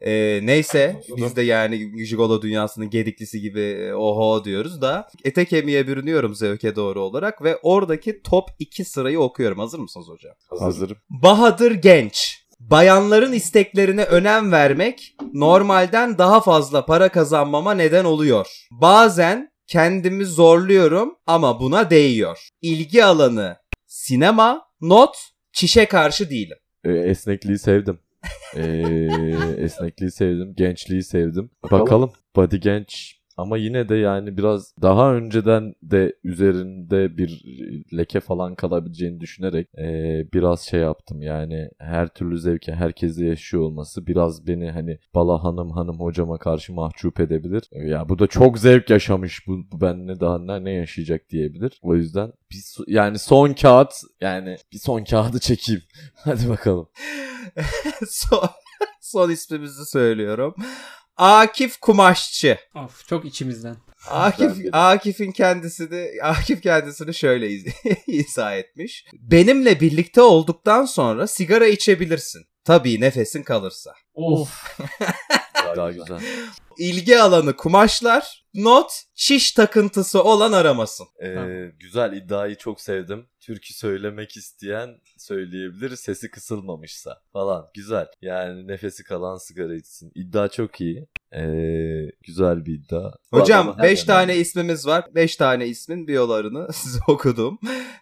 Ee, neyse biz de yani Jigolo dünyasının gediklisi gibi e, oho diyoruz da ete kemiğe bürünüyorum zevke doğru olarak ve oradaki top 2 sırayı okuyorum. Hazır mısınız hocam? Hazırım. Bahadır Genç. Bayanların isteklerine önem vermek normalden daha fazla para kazanmama neden oluyor. Bazen kendimi zorluyorum ama buna değiyor. İlgi alanı sinema, not, çişe karşı değilim. Ee, esnekliği sevdim. Ee, esnekliği sevdim. Gençliği sevdim. Bakalım. Body genç ama yine de yani biraz daha önceden de üzerinde bir leke falan kalabileceğini düşünerek ee, biraz şey yaptım yani her türlü zevki herkese yaşıyor olması biraz beni hani bala hanım hanım hocama karşı mahcup edebilir. Ee, Ya bu da çok zevk yaşamış bu, bu benle daha ne, ne yaşayacak diyebilir. O yüzden bir, yani son kağıt yani bir son kağıdı çekeyim. Hadi bakalım. son, son ismimizi söylüyorum. Akif Kumaşçı. Of çok içimizden. Akif de- Akif'in kendisini Akif kendisini şöyle iz- izah etmiş. Benimle birlikte olduktan sonra sigara içebilirsin. Tabii nefesin kalırsa. Of. Daha güzel. İlgi alanı kumaşlar. Not şiş takıntısı olan aramasın. Ee, Tamam. güzel iddiayı çok sevdim. Türkü söylemek isteyen söyleyebilir sesi kısılmamışsa falan. Güzel. Yani nefesi kalan sigara içsin. İddia çok iyi. Ee, güzel bir iddia. Hocam adamı her 5 zaman- tane ismimiz var. 5 tane ismin biyolarını size okudum.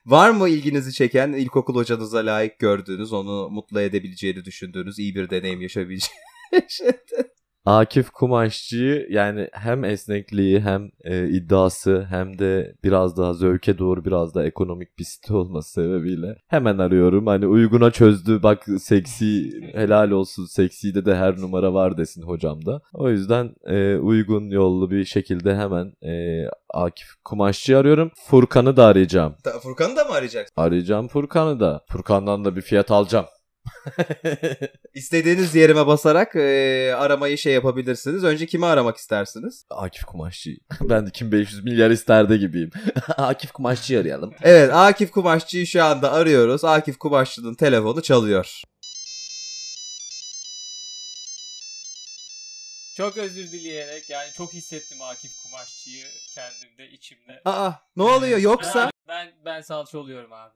Var mı ilginizi çeken ilkokul hocanıza layık gördüğünüz, onu mutlu edebileceğini düşündüğünüz, iyi bir deneyim yaşayabileceğiniz? Akif Kumaşçı'yı yani hem esnekliği hem e, iddiası hem de biraz daha zevke doğru biraz daha ekonomik bir site olması sebebiyle hemen arıyorum. Hani uyguna çözdü bak seksi helal olsun sekside de her numara var desin hocam da. O yüzden e, uygun yollu bir şekilde hemen e, Akif Kumaşçı'yı arıyorum. Furkan'ı da arayacağım. Furkan'ı da mı arayacaksın? Arayacağım Furkan'ı da. Furkan'dan da bir fiyat alacağım. İstediğiniz yerime basarak e, aramayı şey yapabilirsiniz. Önce kimi aramak istersiniz? Akif Kumaşçı. ben de kim 500 milyar isterde gibiyim. Akif Kumaşçı'yı arayalım. Evet Akif Kumaşçı'yı şu anda arıyoruz. Akif Kumaşçı'nın telefonu çalıyor. Çok özür dileyerek yani çok hissettim Akif Kumaşçı'yı kendimde içimde. Aa ne oluyor yoksa? Ben ben salça oluyorum abi.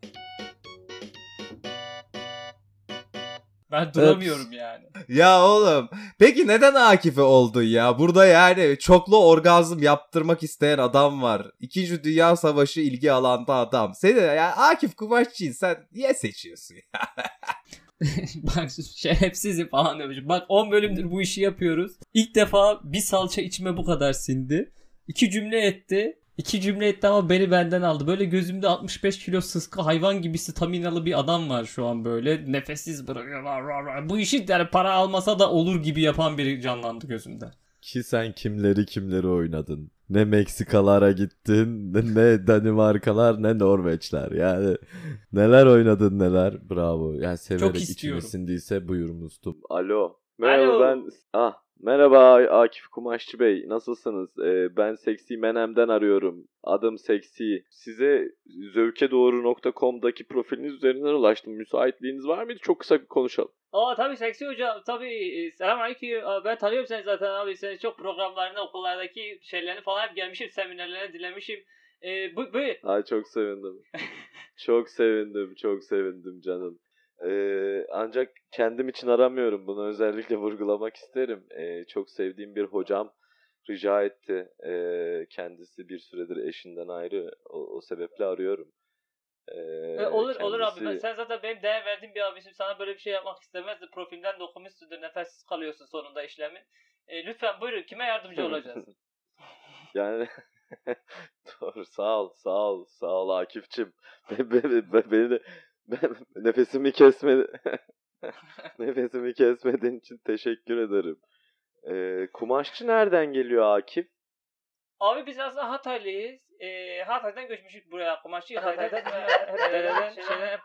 Ben duramıyorum yani. Ya oğlum peki neden Akif'e oldun ya? Burada yani çoklu orgazm yaptırmak isteyen adam var. İkinci Dünya Savaşı ilgi alanda adam. Seni ya Akif Kumaşçı'yı sen niye seçiyorsun ya? Bak şerefsizim falan demişim. Bak 10 bölümdür bu işi yapıyoruz. İlk defa bir salça içime bu kadar sindi. İki cümle etti. İki cümle etti ama beni benden aldı. Böyle gözümde 65 kilo sıskı hayvan gibi staminalı bir adam var şu an böyle. Nefessiz bırakıyor. Bu işi yani para almasa da olur gibi yapan biri canlandı gözümde. Ki sen kimleri kimleri oynadın. Ne Meksikalara gittin, ne- Danimarkalar, ne Norveçler. Yani neler oynadın neler. Bravo. Yani severek istiyorum. içime sindiyse buyur Mustum. Alo. Merhaba Alo. ben... Ah, merhaba Akif Kumaşçı Bey. Nasılsınız? Ee, ben Seksi Menem'den arıyorum. Adım Seksi. Size zevkedoğru.com'daki profiliniz üzerinden ulaştım. Müsaitliğiniz var mıydı? Çok kısa konuşalım. Aa tabii seksi hocam tabii selamünaleyküm Aa, ben tanıyorum seni zaten abi seni çok programlarına okullardaki şeylerini falan hep gelmişim seminerlerine dinlemişim. Ee, bu, buyur. Ay çok sevindim. çok sevindim, çok sevindim canım. Ee, ancak kendim için aramıyorum. Bunu özellikle vurgulamak isterim. Ee, çok sevdiğim bir hocam rica etti. Ee, kendisi bir süredir eşinden ayrı. O, o sebeple arıyorum. Ee, olur olur abi kendisi- ben, sen zaten benim değer verdiğim bir abisim sana böyle bir şey yapmak istemezdi profilden de okumuşsundur nefessiz kalıyorsun sonunda işlemin. Ee, lütfen buyurun kime yardımcı olacağız? Yani doğru sağ ol sağ ol sağ ol Akif'cim. Be, be, be- be- beni de nefesimi kesme nefesimi kesmediğin için teşekkür ederim. Ee, kumaşçı nereden geliyor Akif? Abi biz aslında Hataylıyız. Ee, Hatay'dan göçmüşüz buraya. Kumaşçı Hatay'dan hep dededen şeyden hep,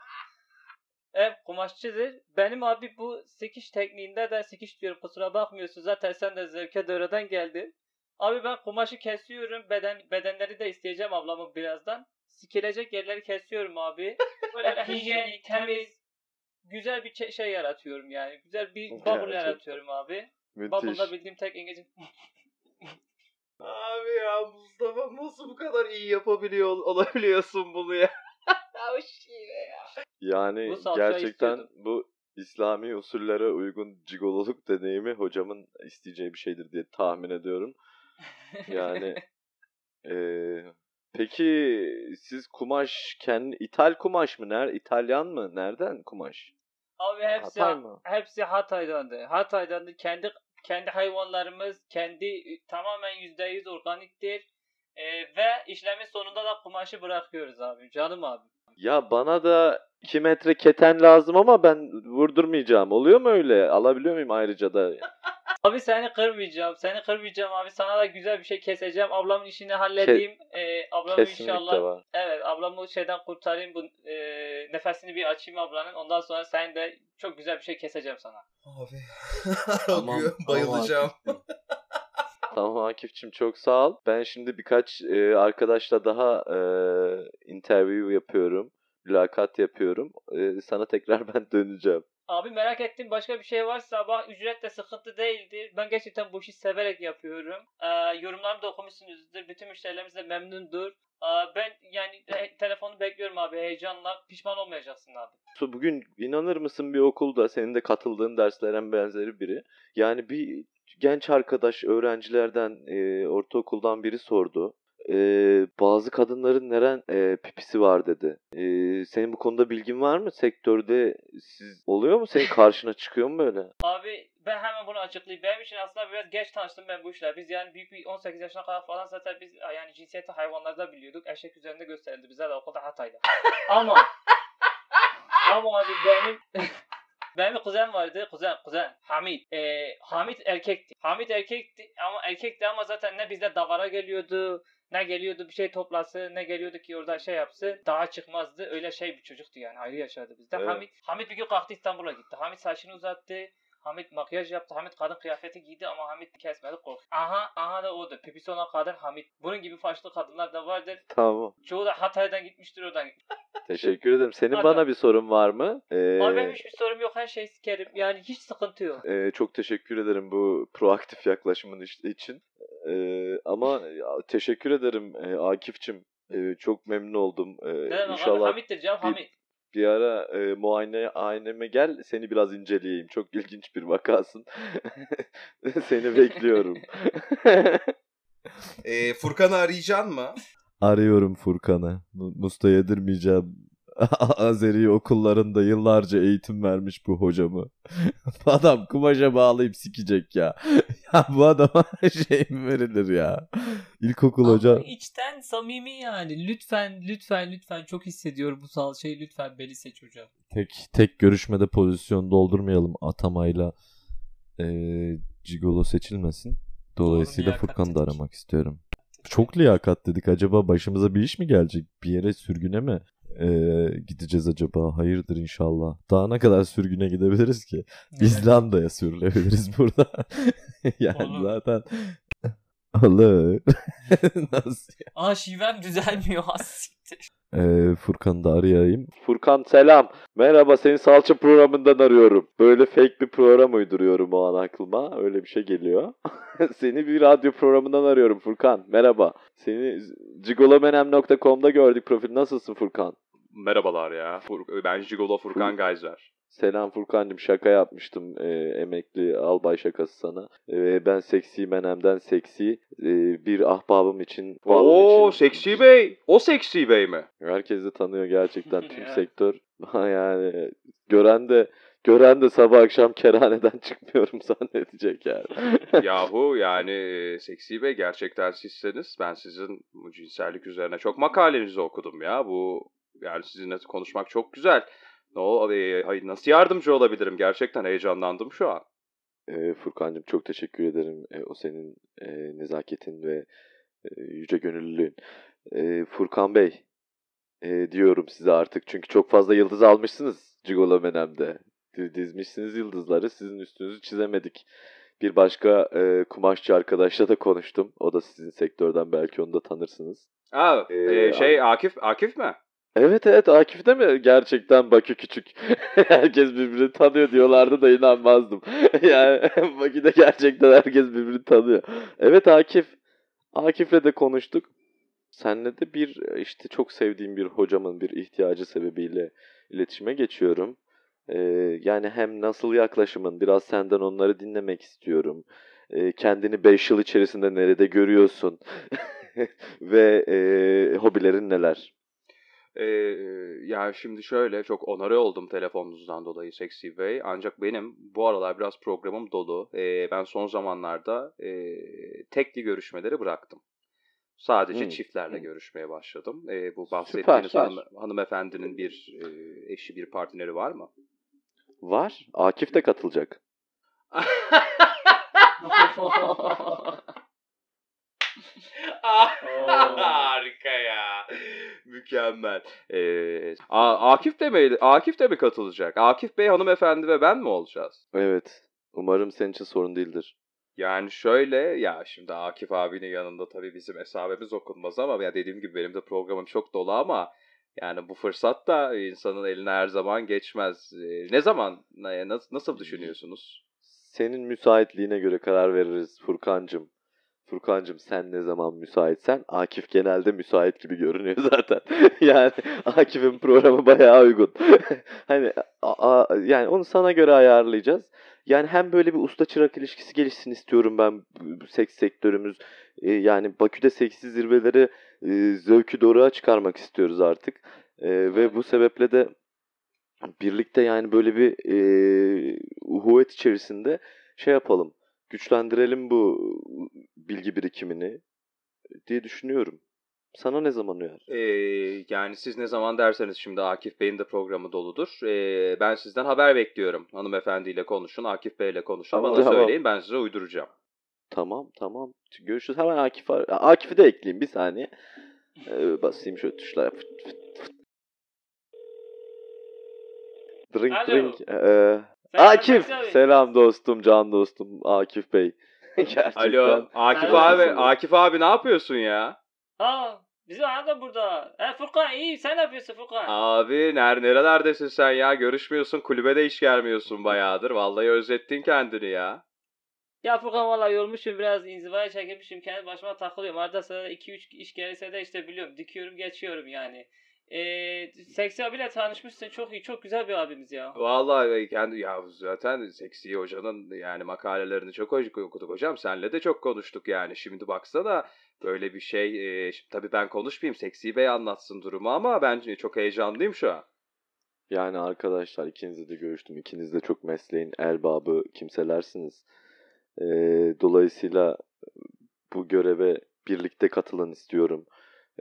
hep kumaşçıdır. Benim abi bu sikiş tekniğinde de sikiş diyorum kusura bakmıyorsun. Zaten sen de zevke döreden geldin. Abi ben kumaşı kesiyorum. Beden bedenleri de isteyeceğim ablamın birazdan. Sikilecek yerleri kesiyorum abi. Böyle hijyenik, temiz, güzel bir şey yaratıyorum yani. Güzel bir bubble yaratıyorum abi. Müthiş. Bubble'da bildiğim tek İngilizce. Abi ya Mustafa nasıl bu kadar iyi yapabiliyor olabiliyorsun bunu ya? o şiire ya. Yani Bu gerçekten istiyordum. bu İslami usullere uygun cigololuk deneyimi hocamın isteyeceği bir şeydir diye tahmin ediyorum. Yani eee, peki siz kumaş kendi İtal kumaş mı? Ner İtalyan mı? Nereden kumaş? Abi hepsi Hatay mı? hepsi Hatay'dandı. Hatay'dandı. Kendi kendi hayvanlarımız kendi tamamen %100 organiktir. Ee, ve işlemin sonunda da kumaşı bırakıyoruz abi. Canım abi. Ya bana da 2 metre keten lazım ama ben vurdurmayacağım. Oluyor mu öyle? Alabiliyor muyum ayrıca da? Abi seni kırmayacağım. Seni kırmayacağım abi. Sana da güzel bir şey keseceğim. Ablamın işini halledeyim. Ee, ablamı inşallah var. Evet ablamı şeyden kurtarayım. Bu e, nefesini bir açayım ablanın. Ondan sonra sen de çok güzel bir şey keseceğim sana. Abi. Tamam, Bayılacağım. Tamam Akif'cim çok sağ ol. Ben şimdi birkaç e, arkadaşla daha e, interview yapıyorum. Mülakat yapıyorum. E, sana tekrar ben döneceğim. Abi merak ettim başka bir şey varsa ama ücret de sıkıntı değildir. Ben gerçekten bu işi severek yapıyorum. Ee, yorumlarımı da okumuşsunuzdur. Bütün müşterilerimiz de memnundur. Ee, ben yani e, telefonu bekliyorum abi heyecanla. Pişman olmayacaksın abi. Su, Bugün inanır mısın bir okulda senin de katıldığın derslerin benzeri biri. Yani bir genç arkadaş öğrencilerden e, ortaokuldan biri sordu. E, bazı kadınların neren e, pipisi var dedi. E, senin bu konuda bilgin var mı? Sektörde siz oluyor mu? Senin karşına çıkıyor mu böyle? Abi ben hemen bunu açıklayayım. Benim için aslında biraz geç tanıştım ben bu işler. Biz yani büyük bir 18 yaşına kadar falan zaten biz yani cinsiyeti hayvanlarda biliyorduk. Eşek üzerinde gösterildi bize de okulda Hatay'da. ama ama abi benim benim bir kuzen vardı. Kuzen, kuzen. Hamit. Ee, Hamit erkekti. Hamit erkekti ama erkekti ama zaten ne bizde davara geliyordu Ne geliyordu bir şey toplası, ne geliyordu ki orada şey yapsı. Daha çıkmazdı. Öyle şey bir çocuktu yani. Ayrı yaşadı bizde. Evet. Hamit Hamit bir gün kalktı İstanbul'a gitti. Hamit saçını uzattı. Hamit makyaj yaptı. Hamit kadın kıyafeti giydi ama Hamit kesmedi korktu. Aha aha da odur. Pipisi olan kadın Hamit. Bunun gibi faşlı kadınlar da vardır. Tamam. Çoğu da Hatay'dan gitmiştir oradan. Teşekkür ederim. Senin Hadi. bana bir sorun var mı? Ee, Abi benim hiçbir sorum yok. Her şey sikerim. Yani hiç sıkıntı yok. Ee, çok teşekkür ederim bu proaktif yaklaşımın için. Ee, ama teşekkür ederim e, Akif'cim. Ee, çok memnun oldum. Ne demek abi? inşallah Hamit'tir canım bir- Hamit. bir ara e, muayene ayneme gel seni biraz inceleyeyim. Çok ilginç bir vakasın. seni bekliyorum. Ee, Furkan'ı arayacaksın mı? Arıyorum Furkan'ı. Mu- Musta yedirmeyeceğim. Azeri okullarında yıllarca eğitim vermiş bu hocamı. Adam kumaşa bağlayıp sikecek ya. ya bu adama şey mi verilir ya? İlkokul Ama hoca. içten samimi yani. Lütfen lütfen lütfen çok hissediyorum bu sal şey lütfen beni seç hocam. Tek tek görüşmede pozisyon doldurmayalım atamayla eee Cigolo seçilmesin. Dolayısıyla Furkan'ı da aramak istiyorum. Çok liyakat dedik. Acaba başımıza bir iş mi gelecek? Bir yere sürgüne mi eee, gideceğiz acaba? Hayırdır inşallah. Daha ne kadar sürgüne gidebiliriz ki? İzlanda'ya sürülebiliriz burada. yani Olur. zaten Olur. Nasıl? Aa şivem düzelmiyor ha siktir. Ee, Furkan'ı da arayayım. Furkan selam. Merhaba seni salça programından arıyorum. Böyle fake bir program uyduruyorum o an aklıma. Öyle bir şey geliyor. seni bir radyo programından arıyorum Furkan. Merhaba. Seni gigolomenem.com'da gördük profil. Nasılsın Furkan? Merhabalar ya. Fur- ben Jigolo Furkan Gayzer. Selam Furkan'cığım şaka yapmıştım e, emekli albay şakası sana. E, ben seksi menemden seksi e, bir ahbabım için. Oo için- Seksi Bey. O Seksi Bey mi? Herkes de tanıyor gerçekten tüm sektör. yani gören de gören de sabah akşam kerhaneden çıkmıyorum zannedecek yani. Yahu yani e, Seksi Bey gerçekten sizseniz ben sizin bu cinsellik üzerine çok makalenizi okudum ya. Bu yani sizinle konuşmak çok güzel. Ne o, e, hayır, nasıl yardımcı olabilirim? Gerçekten heyecanlandım şu an. e, Furkan'cığım çok teşekkür ederim. E, o senin e, nezaketin ve e, yüce gönüllülüğün. E, Furkan Bey e, diyorum size artık çünkü çok fazla yıldız almışsınız Cigolo Menem'de. Di- Dizmişsiniz yıldızları sizin üstünüzü çizemedik. Bir başka e, kumaşçı arkadaşla da konuştum. O da sizin sektörden belki onu da tanırsınız. Aa, Ee, e, şey Akif Akif mi? Evet evet Akif de mi? Gerçekten Bakü küçük. herkes birbirini tanıyor diyorlardı da inanmazdım. yani Bakü'de gerçekten herkes birbirini tanıyor. Evet Akif. Akif'le de konuştuk. Senle de bir işte çok sevdiğim bir hocamın bir ihtiyacı sebebiyle iletişime geçiyorum. Ee, yani hem nasıl yaklaşımın biraz senden onları dinlemek istiyorum. Ee, kendini 5 yıl içerisinde nerede görüyorsun? Ve e, hobilerin neler? Ee, ya şimdi şöyle çok onore oldum telefonunuzdan dolayı Seksi Bey. Ancak benim bu aralar biraz programım dolu. Ee, ben son zamanlarda e, tekli görüşmeleri bıraktım. Sadece Hmm. çiftlerle Hmm. görüşmeye başladım. Ee, bu bahsettiğiniz süper. hanım, hanımefendinin bir e, eşi, bir partneri var mı? Var. Akif de katılacak. Harika ya. Mükemmel. Ee, A- Akif de mi Akif de mi katılacak? Akif Bey hanımefendi ve ben mi olacağız? Evet. Umarım senin için sorun değildir. Yani şöyle ya şimdi Akif abinin yanında tabii bizim hesabımız okunmaz ama ya dediğim gibi benim de programım çok dolu ama yani bu fırsat da insanın eline her zaman geçmez. Ee, ne zaman nasıl, nasıl düşünüyorsunuz? Senin müsaitliğine göre karar veririz Furkancım. Furkancım sen ne zaman müsaitsen Akif genelde müsait gibi görünüyor zaten. yani Akif'in programı bayağı uygun. hani a- a- yani onu sana göre ayarlayacağız. Yani hem böyle bir usta çırak ilişkisi gelişsin istiyorum ben seks sektörümüz. Ee, yani Bakü'de seksi zirveleri e, zevkü doğruğa çıkarmak istiyoruz artık. Ee, ve bu sebeple de birlikte yani böyle bir e, uhuvvet içerisinde şey yapalım. Güçlendirelim bu bilgi birikimini diye düşünüyorum. Sana ne zaman uyar? Ee, yani siz ne zaman derseniz şimdi Akif Bey'in de programı doludur. Ee, ben sizden haber bekliyorum. Hanımefendiyle konuşun, Akif Bey'le konuşun. Tamam, Bana tamam. söyleyin ben size uyduracağım. Tamam tamam. Görüşürüz. Hemen Akif ar- Akif'i de ekleyeyim bir saniye. Ee, basayım şöyle tuşlara. Fıt fıt fıt. Drink Alo. drink. Ee, Akif. Selam dostum, can dostum Akif Bey. Gerçekten. Alo Akif Alo. abi Akif abi ne yapıyorsun ya? Ha bizim adam burada. E Furkan iyi sen ne yapıyorsun Furkan? Abi ner nerelerdesin sen ya? Görüşmüyorsun kulübe de hiç gelmiyorsun bayağıdır. Vallahi özlettin kendini ya. Ya Furkan valla yormuşum biraz inzivaya çekilmişim kendi başıma takılıyorum. Arada sırada 2-3 iş gelirse de işte biliyorum dikiyorum geçiyorum yani. Eee Seksi abiyle tanışmışsın çok iyi çok güzel bir abimiz ya. Vallahi kendi ya zaten Seksi Hoca'nın yani makalelerini çok okuduk hocam. Senle de çok konuştuk yani. Şimdi baksana böyle bir şey. E, şimdi tabii ben konuşmayayım. Seksi Bey anlatsın durumu ama ben çok heyecanlıyım şu an. Yani arkadaşlar ikinizle de görüştüm. İkiniz de çok mesleğin erbabı kimselersiniz. Ee, dolayısıyla bu göreve birlikte katılın istiyorum.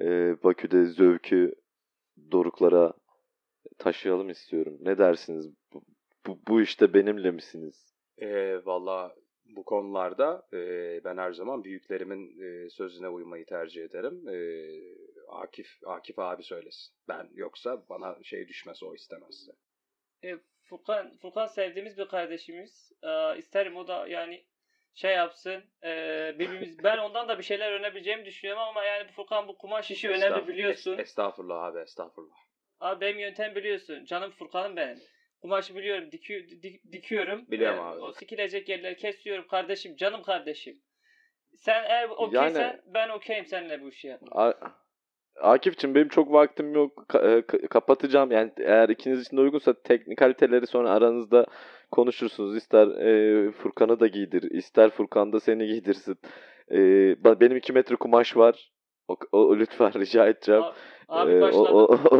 Ee, Bakü'de zövkü doruklara taşıyalım istiyorum. Ne dersiniz? Bu, bu, bu işte benimle misiniz? E, Valla bu konularda e, ben her zaman büyüklerimin e, sözüne uymayı tercih ederim. E, Akif Akif abi söylesin. Ben yoksa bana şey düşmez o istemezse. E, Furkan, Furkan sevdiğimiz bir kardeşimiz. Ee, isterim o da yani şey yapsın. Ee, birbirimiz ben ondan da bir şeyler öğrenebileceğimi düşünüyorum ama yani Furkan bu kumaş işi önemli biliyorsun. Es- Estağfurullah abi estağfurullah. Abi benim yöntem biliyorsun. Canım Furkan'ım benim. Kumaşı biliyorum. Diki, dik- dikiyorum. Biliyorum Ee, abi. O sikilecek yerleri kesiyorum kardeşim. Canım kardeşim. Sen eğer okeysen Yani- ben okeyim seninle bu işi yapmaya. Akif'cim benim çok vaktim yok. Ka- e, ka- kapatacağım. Yani eğer ikiniz için de uygunsa teknikaliteleri sonra aranızda konuşursunuz. İster e, Furkan'ı da giydir, ister Furkan da seni giydirsin. E, benim iki metre kumaş var. O, o- lütfen rica edeceğim. A- Abi Ee, o-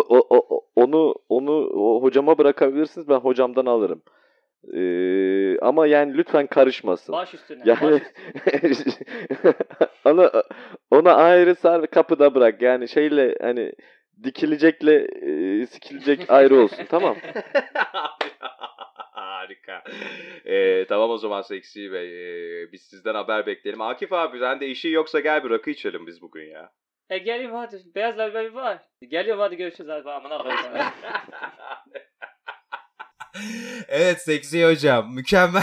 o- o- o- onu onu o hocama bırakabilirsiniz. Ben hocamdan alırım. Ee, ama yani lütfen karışmasın. Baş üstüne. Yani baş üstüne. ona ona ayrı sar ve kapıda bırak. Yani şeyle hani dikilecekle e, sikilecek ayrı olsun. Tamam. Harika. Ee, tamam o zaman Seksi Bey. Ee, biz sizden haber bekleyelim. Akif abi sen de işin yoksa gel bir rakı içelim biz bugün ya. E geleyim hadi. Beyaz labeli var. Geliyorum hadi görüşürüz. Amına koyayım sana. Evet seksi hocam mükemmel.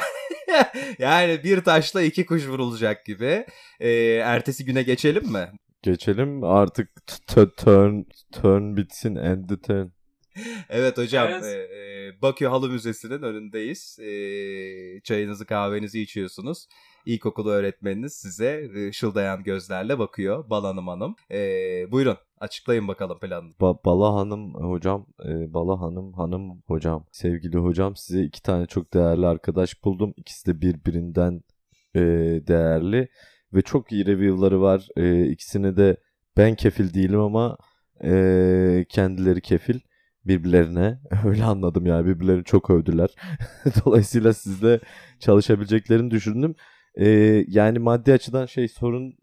yani bir taşla iki kuş vurulacak gibi. Ee, ertesi güne geçelim mi? Geçelim artık turn turn bitsin end the turn. Evet hocam Evet. e, e, Bakü Halı Müzesi'nin önündeyiz. E, çayınızı kahvenizi içiyorsunuz. İlkokulu öğretmeniniz size ışıldayan gözlerle bakıyor. Bal Hanım Hanım. E, buyurun açıklayın bakalım planını. Ba- Bala Hanım hocam, e, Bala Hanım hanım hocam. Sevgili hocam size iki tane çok değerli arkadaş buldum. İkisi de birbirinden e, değerli ve çok iyi review'ları var. E, ikisine de ben kefil değilim ama e, kendileri kefil birbirlerine. Öyle anladım yani birbirlerini çok övdüler. Dolayısıyla sizle çalışabileceklerini düşündüm. E, yani maddi açıdan şey sorun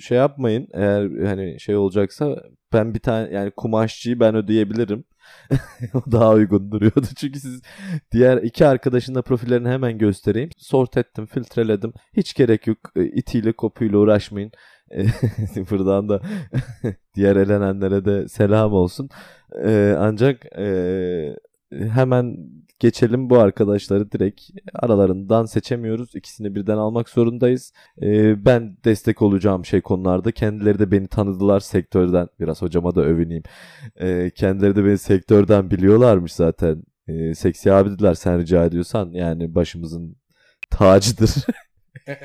şey yapmayın eğer hani şey olacaksa ben bir tane yani kumaşçıyı ben ödeyebilirim. o daha uygun duruyordu. Çünkü siz diğer iki arkadaşın da profillerini hemen göstereyim. Sort ettim, filtreledim. Hiç gerek yok. E, itiyle kopuyla uğraşmayın. E, Buradan da diğer elenenlere de selam olsun. E, ancak hemen geçelim bu arkadaşları direkt aralarından seçemiyoruz. İkisini birden almak zorundayız. Ee, ben destek olacağım şey konularda. Kendileri de beni tanıdılar sektörden. Biraz hocama da övüneyim. Ee, kendileri de beni sektörden biliyorlarmış zaten. Ee, seksi abi dediler sen rica ediyorsan yani başımızın tacıdır.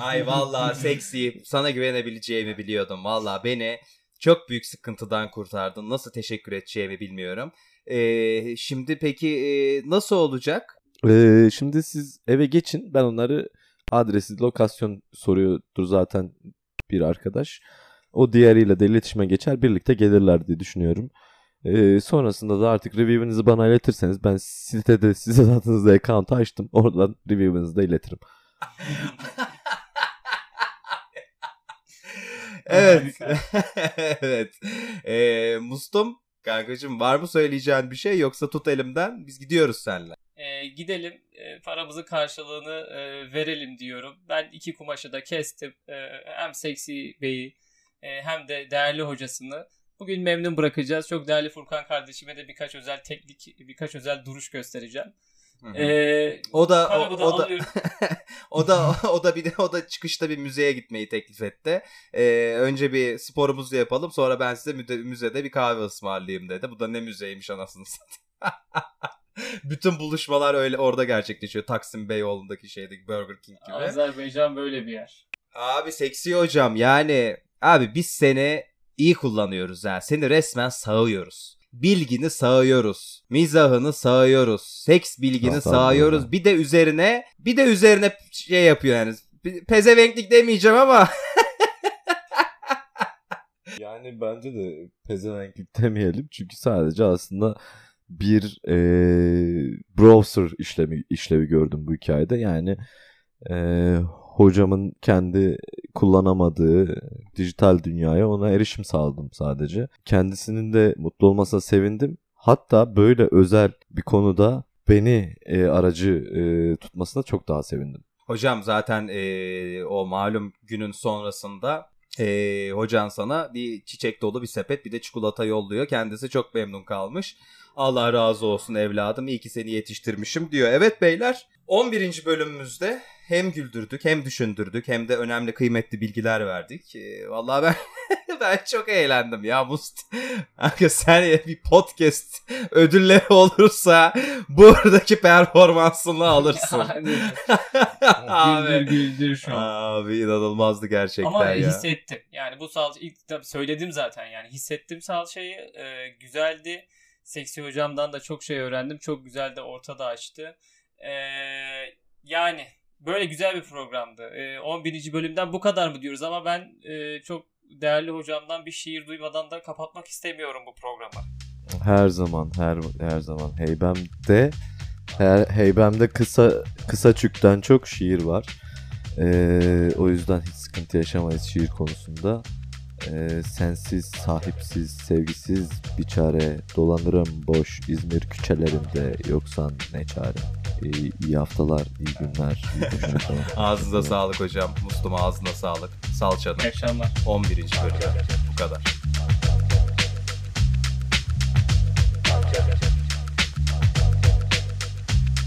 Ay vallahi seksi sana güvenebileceğimi biliyordum. Vallahi beni çok büyük sıkıntıdan kurtardın. Nasıl teşekkür edeceğimi bilmiyorum. Ee, şimdi peki e, nasıl olacak? Ee, şimdi siz eve geçin. Ben onları adresi, lokasyon soruyordur zaten bir arkadaş. O diğeriyle de iletişime geçer. Birlikte gelirler diye düşünüyorum. Ee, sonrasında da artık review'inizi bana iletirseniz ben sitede sizin adınızda account açtım. Oradan review'inizi de iletirim. evet. evet. Ee, Mustum kankacığım var mı söyleyeceğin bir şey yoksa tut elimden biz gidiyoruz seninle. E, gidelim e, paramızın karşılığını e, verelim diyorum. Ben iki kumaşı da kestim. E, hem Seksi Bey'i e, hem de değerli hocasını. Bugün memnun bırakacağız. Çok değerli Furkan kardeşime de birkaç özel teknik, birkaç özel duruş göstereceğim. E, O da o, o da o da o da bir de o da çıkışta bir müzeye gitmeyi teklif etti. Ee, önce bir sporumuzu yapalım sonra ben size müde- müzede bir kahve ısmarlayayım dedi. Bu da ne müzeymiş anasını satayım. Bütün buluşmalar öyle orada gerçekleşiyor. Taksim Beyoğlu'ndaki şeydeki Burger King gibi. Azerbaycan böyle bir yer. Abi seksi hocam yani abi biz seni iyi kullanıyoruz ha. Seni resmen sağıyoruz. Bilgini sağıyoruz. Mizahını sağıyoruz. Seks bilgini Nasıl sağıyoruz. anladın? Bir de üzerine bir de üzerine şey yapıyor yani. Pezevenklik demeyeceğim ama Yani bence de pezevenklik demeyelim çünkü sadece aslında bir e, browser işlemi işlevi gördüm bu hikayede. Yani e, hocamın kendi kullanamadığı dijital dünyaya ona erişim sağladım sadece. Kendisinin de mutlu olmasına sevindim. Hatta böyle özel bir konuda beni e, aracı e, tutmasına çok daha sevindim. Hocam zaten eee, o malum günün sonrasında eee, hocan sana bir çiçek dolu bir sepet bir de çikolata yolluyor. Kendisi çok memnun kalmış. Allah razı olsun evladım iyi ki seni yetiştirmişim diyor. Evet beyler 11. bölümümüzde hem güldürdük hem düşündürdük hem de önemli kıymetli bilgiler verdik. Eee, vallahi ben ben çok eğlendim ya Must. Kanka sen bir podcast ödülleri olursa buradaki performansını alırsın. Yani, güldür güldür şu an. Abi inanılmazdı gerçekten Ama ya. hissettim. Yani bu salça ilk tabii söyledim zaten yani hissettim salçayı. Ee, güzeldi. Seksi hocamdan da çok şey öğrendim. Çok güzel de ortada açtı. Ee, yani böyle güzel bir programdı. Ee, 11. bölümden bu kadar mı diyoruz ama ben e, çok değerli hocamdan bir şiir duymadan da kapatmak istemiyorum bu programı. Her zaman her her zaman heybemde her, heybemde kısa kısa çükten çok şiir var. Ee, o yüzden hiç sıkıntı yaşamayız şiir konusunda e, sensiz, sahipsiz, sevgisiz bir çare dolanırım boş İzmir küçelerinde yoksan ne çare. E, iyi haftalar, iyi günler. Iyi günler Ağzınıza sağlık hocam. Muslum ağzına sağlık. Salçanın. Akşamlar. 11. bölümde bu kadar. Salça.